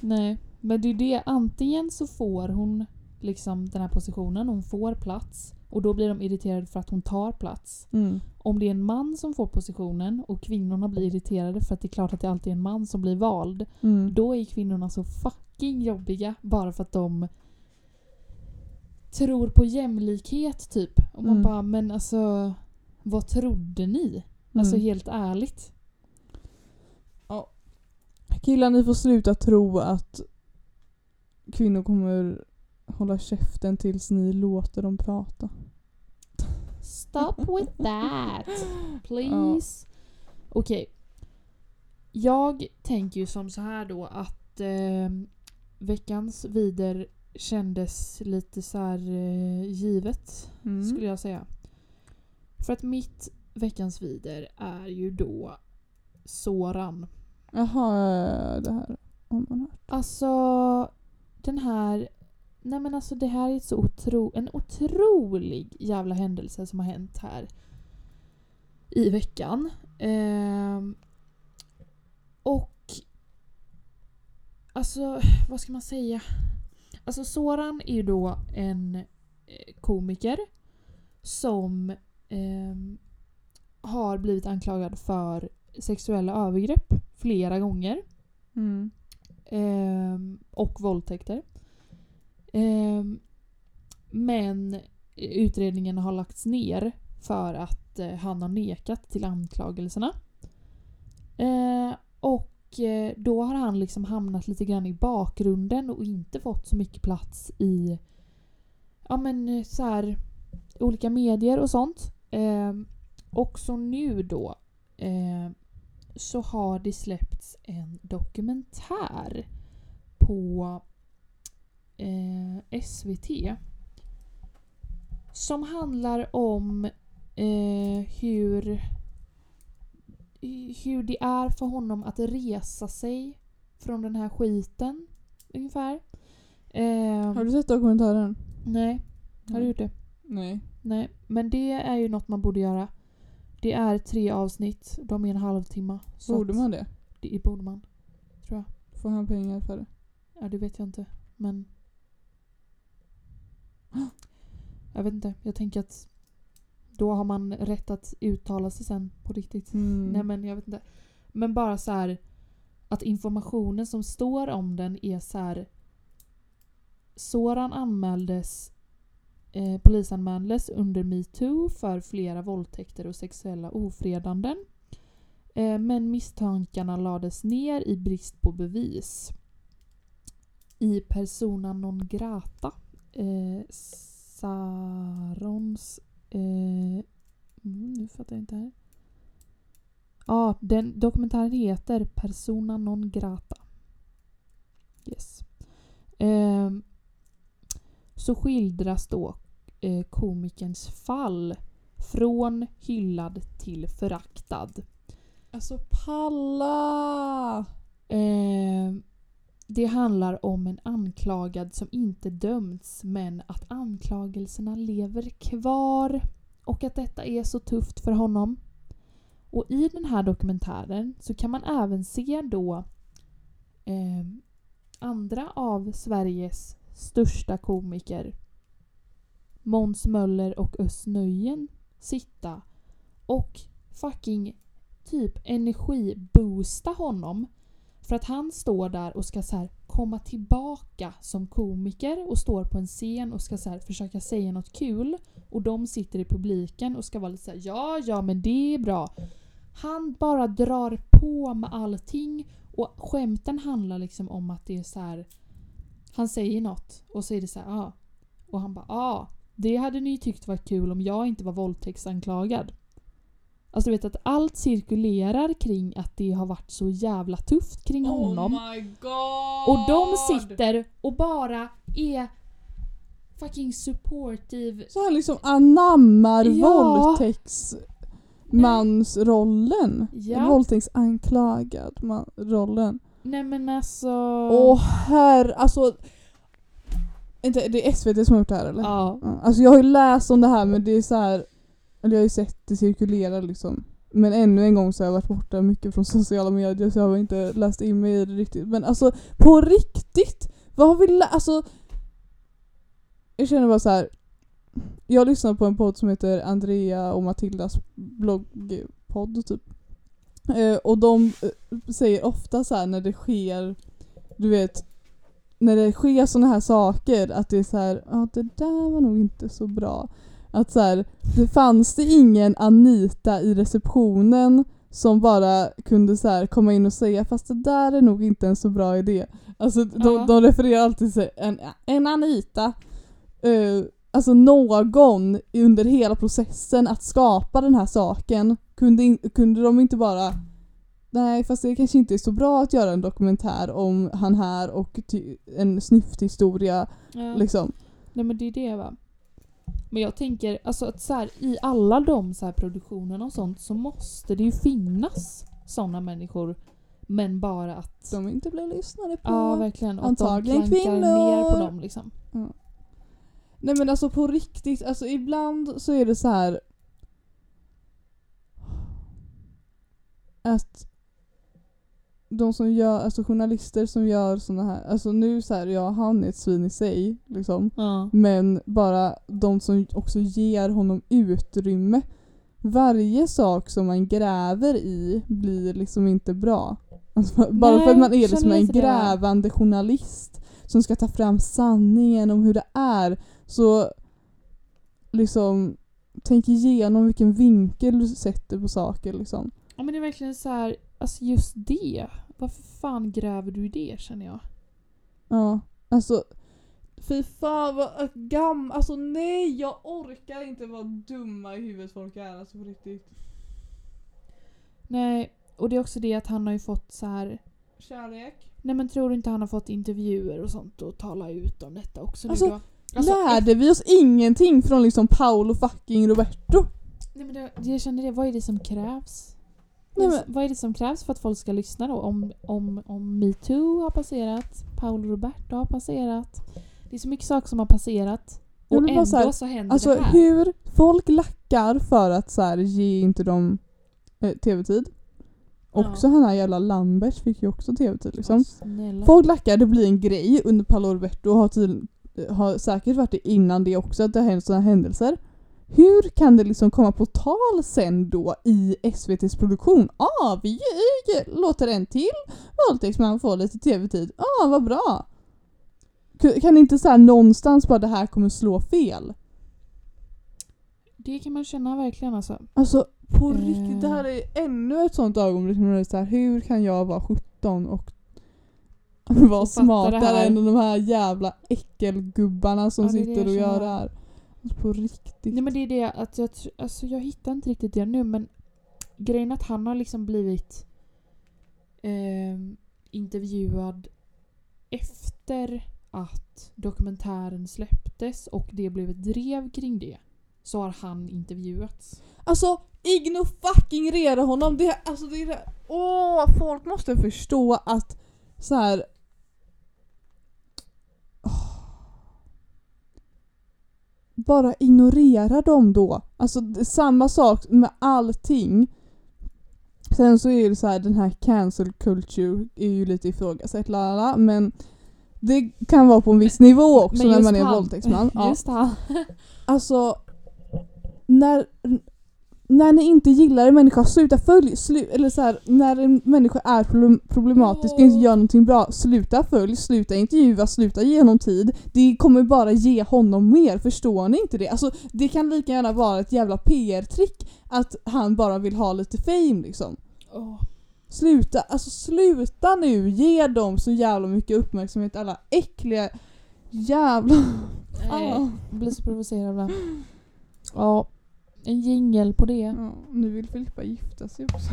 Nej, men det är det. Antingen så får hon liksom den här positionen, hon får plats och då blir de irriterade för att hon tar plats. Mm. Om det är en man som får positionen och kvinnorna blir irriterade för att det är klart att det alltid är en man som blir vald. Mm. Då är kvinnorna så fucking jobbiga bara för att de tror på jämlikhet typ. Och man Mm. bara, men alltså vad trodde ni? Alltså Mm. helt ärligt. Killar ni får sluta tro att kvinnor kommer hålla käften tills ni låter dem prata. Stop with that. Please. Okej. Jag tänker ju som så här då att eh, veckans vider kändes lite så här eh, givet Mm. skulle jag säga. För att mitt veckans vider är ju då Soran. Jaha, det här har man hört. Alltså den här Nej men alltså det här är så otro, en otrolig jävla händelse som har hänt här i veckan. Ehm, och alltså vad ska man säga? Alltså Soran är ju då en eh, komiker som ehm, har blivit anklagad för sexuella övergrepp flera gånger. Mm. Ehm, och våldtäkter. Ehm, men utredningen har lagts ner för att eh, han har nekat till anklagelserna. Eh, och eh, då har han liksom hamnat lite grann i bakgrunden och inte fått så mycket plats i ja men eh, så här, olika medier och sånt. Eh, också nu då eh, så har det släppts en dokumentär på eh, SVT som handlar om eh, hur hur det är för honom att resa sig från den här skiten ungefär. Eh, Har du sett dokumentären? Nej, har du gjort det? Nej. Nej, men det är ju något man borde göra. Det är tre avsnitt, de är en halvtimme. Borde man det? Det borde man. Tror jag. Får han pengar för det? Ja, det vet jag inte. Men... Jag vet inte. Jag tänker att då har man rätt att uttala sig sen på riktigt. Mm. Nej men jag vet inte. Men bara så här att informationen som står om den är så här. Soran anmäldes eh, polisanmäldes under metoo för flera våldtäkter och sexuella ofredanden. Eh, men misstankarna lades ner i brist på bevis. I persona non grata. Eh, Sarons... Eh, mm, nu fattar jag inte här. Ja, den dokumentären heter Persona non grata. Yes. Ehm, så skildras då eh, komikerns fall från hyllad till föraktad. Alltså palla! Ehm, det handlar om en anklagad som inte dömts men att anklagelserna lever kvar och att detta är så tufft för honom. Och i den här dokumentären så kan man även se då eh, andra av Sveriges största komiker Måns Möller och Özz Nujen sitta och fucking typ energiboosta honom. För att han står där och ska så här komma tillbaka som komiker och står på en scen och ska så här försöka säga något kul. Och de sitter i publiken och ska vara lite såhär ja, ja men det är bra. Han bara drar på med allting och skämten handlar liksom om att det är så här. Han säger något och så är det så här, ja. Och han bara ja, det hade ni tyckt var kul om jag inte var våldtäktsanklagad. Alltså du vet att allt cirkulerar kring att det har varit så jävla tufft kring honom. Oh my god! Och de sitter och bara är fucking supportive. Så han liksom anammar Ja. våldtäktsmansrollen. Ja. Våldtäktsanklagad man- rollen. Nej men alltså... Åh herr, alltså. Inte, det är SVT som har gjort det här eller? Ja, Alltså jag har ju läst om det här men det är så här. Eller jag har ju sett det cirkulera liksom. Men ännu en gång så har jag varit borta mycket från sociala medier så jag har inte läst in mig i det riktigt. Men alltså på riktigt! Vad har vi lä- Alltså. Jag känner bara så här. Jag lyssnar på en podd som heter Andrea och Matildas bloggpodd typ. Eh, och de eh, säger ofta så här när det sker, du vet, när det sker såna här saker att det är så här, ja det där var nog inte så bra. Att så här, det fanns det ingen Anita i receptionen som bara kunde så här komma in och säga fast det där är nog inte en så bra idé. Alltså de, de refererar alltid till en, en Anita. eh, alltså någon under hela processen att skapa den här saken kunde, in, kunde de inte bara Nej fast det kanske inte är så bra att göra en dokumentär om han här och en snyfthistoria ja. liksom. Nej men det är det va. Men jag tänker alltså att så här, i alla de så här produktionerna och sånt så måste det ju finnas såna människor. Men bara att... De inte blir lyssnade på. ja verkligen. Och Antagligen att de kvinnor. ner på dem liksom. Nej men alltså på riktigt, alltså ibland så är det så här att de som gör, alltså journalister som gör såna här, alltså nu så här, ja han är ett svin i sig liksom. Ja. Men bara de som också ger honom utrymme. Varje sak som man gräver i blir liksom inte bra. Alltså, bara Nej, för att man är liksom en lite det. grävande journalist som ska ta fram sanningen om hur det är. Så liksom tänk igenom vilken vinkel du sätter på saker liksom. ja men det är verkligen så här, alltså just det. Varför fan gräver du i det känner jag? Ja, alltså Fy fan vad gam... Alltså nej jag orkar inte vara dumma i huvudet folk är alltså på riktigt. Nej, och det är också det att han har ju fått så här. Kärlek. Nej men tror du inte han har fått intervjuer och sånt och tala ut om detta också Alltså, nu då? Alltså, Lärde vi oss ingenting från liksom Paolo fucking Roberto? Nej men det, jag känner det, vad är det som krävs? Nej, men, Vad är det som krävs för att folk ska lyssna då? Om, om, om metoo har passerat, Paolo Roberto har passerat. Det är så mycket saker som har passerat. Och bara ändå så här, så händer alltså det här. hur folk lackar för att så här, ge inte dem eh, tv-tid. Ja. Också han här jävla Lambert fick ju också tv-tid liksom. Snälla. Folk lackar, det blir en grej under Paolo Roberto har, tydligen- har säkert varit det innan det också att det har hänt sådana händelser. Hur kan det liksom komma på tal sen då i SVTs produktion? Ah, vi låter en till våldtäktsman få lite tv-tid. Ah, vad bra. Kan inte så här någonstans bara det här kommer slå fel? Det kan man känna verkligen alltså. Alltså på Eh. riktigt, det här är ännu ett sånt ögonblick när det är så här, hur kan jag vara 17 och vara smartare än de här jävla äckelgubbarna som Ja, sitter och gör det här? Alltså, på riktigt. Nej men det är det att jag, alltså jag hittar inte riktigt det nu men grejen är att han har liksom blivit ehm, intervjuad efter att dokumentären släpptes och det blev ett drev kring det. Så har han intervjuats. Alltså igno fucking rera honom. Det, alltså, det är det. Åh, folk måste förstå att så här. Bara ignorera dem då. Alltså samma sak med allting. Sen så är det så här, den här cancel culture är ju lite ifrågasatt, lalala, men det kan vara på en viss nivå också när man är han- våldtäktsman. Ja. Just han. Alltså, när, när ni inte gillar en människa, sluta följ. Slu, eller så här, när en människa är problem, problematisk och inte gör någonting bra, sluta följ, sluta intervjua, sluta ge honom tid. Det kommer bara ge honom mer, förstår ni inte det? Alltså, det kan lika gärna vara ett jävla PR-trick att han bara vill ha lite fame liksom. Åh. Sluta, alltså sluta nu, ge dem så jävla mycket uppmärksamhet alla äckliga jävla... Nej, Ah. blir så provocerad. Ja, en jingel på det. Ja, nu vill Filippa gifta sig också.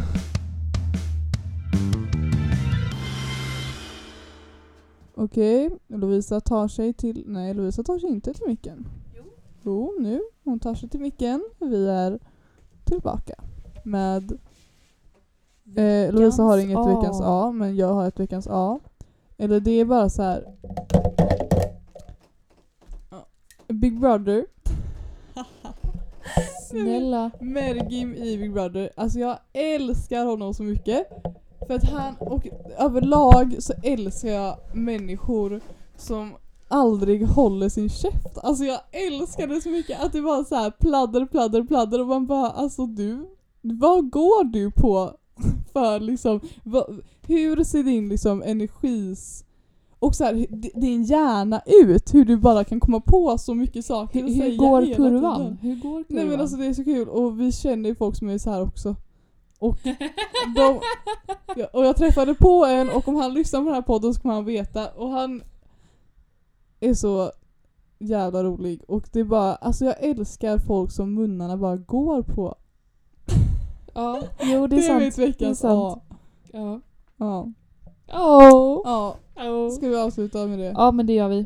Okej, Lovisa tar sig till... Nej, Lovisa tar sig inte till micken. Jo. Jo, nu. Hon tar sig till micken. Vi är tillbaka med... Eh, Lovisa har inget A. veckans A, men jag har ett veckans A. Eller det är bara så här. Big Brother. Snälla. Mergim i Big Brother. Alltså jag älskar honom så mycket. För att han, och överlag så älskar jag människor som aldrig håller sin käft. Alltså jag älskar det så mycket att det var så här pladder, pladder, pladder och man bara alltså du, vad går du på för liksom, vad, hur ser din liksom energis och så här, di- din hjärna ut? Hur du bara kan komma på så mycket saker Hur, att hur säga går hela kurvan? tiden. Hur går kurvan? Nej men alltså det är så kul och vi känner ju folk som är så här också. Och, de, ja, och jag träffade på en och om han lyssnar på den här podden så kommer han veta och han är så jävla rolig och det är bara, alltså jag älskar folk som munnarna bara går på. ja, jo det är Det är sant. veckans det är sant. A. Ja. Ja. Åh. ja. Åh. Ska vi avsluta med det? Ja men det gör vi.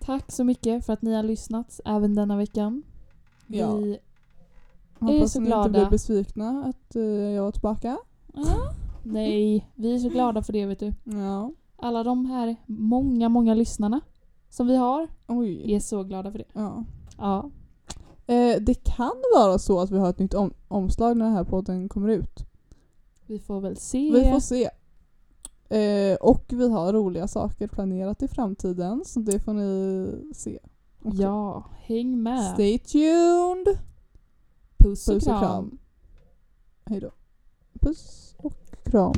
Tack så mycket för att ni har lyssnat även denna veckan. Ja. Vi, Hoppas så ni inte blir besvikna att eh, jag var tillbaka. Ah, nej, vi är så glada för det vet du. Ja. Alla de här många, många lyssnarna som vi har, Oj. är så glada för det. Ja. Ja. Eh, det kan vara så att vi har ett nytt om- omslag när den här podden kommer ut. Vi får väl se. Vi får se. Eh, och vi har roliga saker planerat i framtiden så det får ni se. också. Ja, häng med. Stay tuned! Puss och Puss och kram. kram. Hejdå. Puss och kram.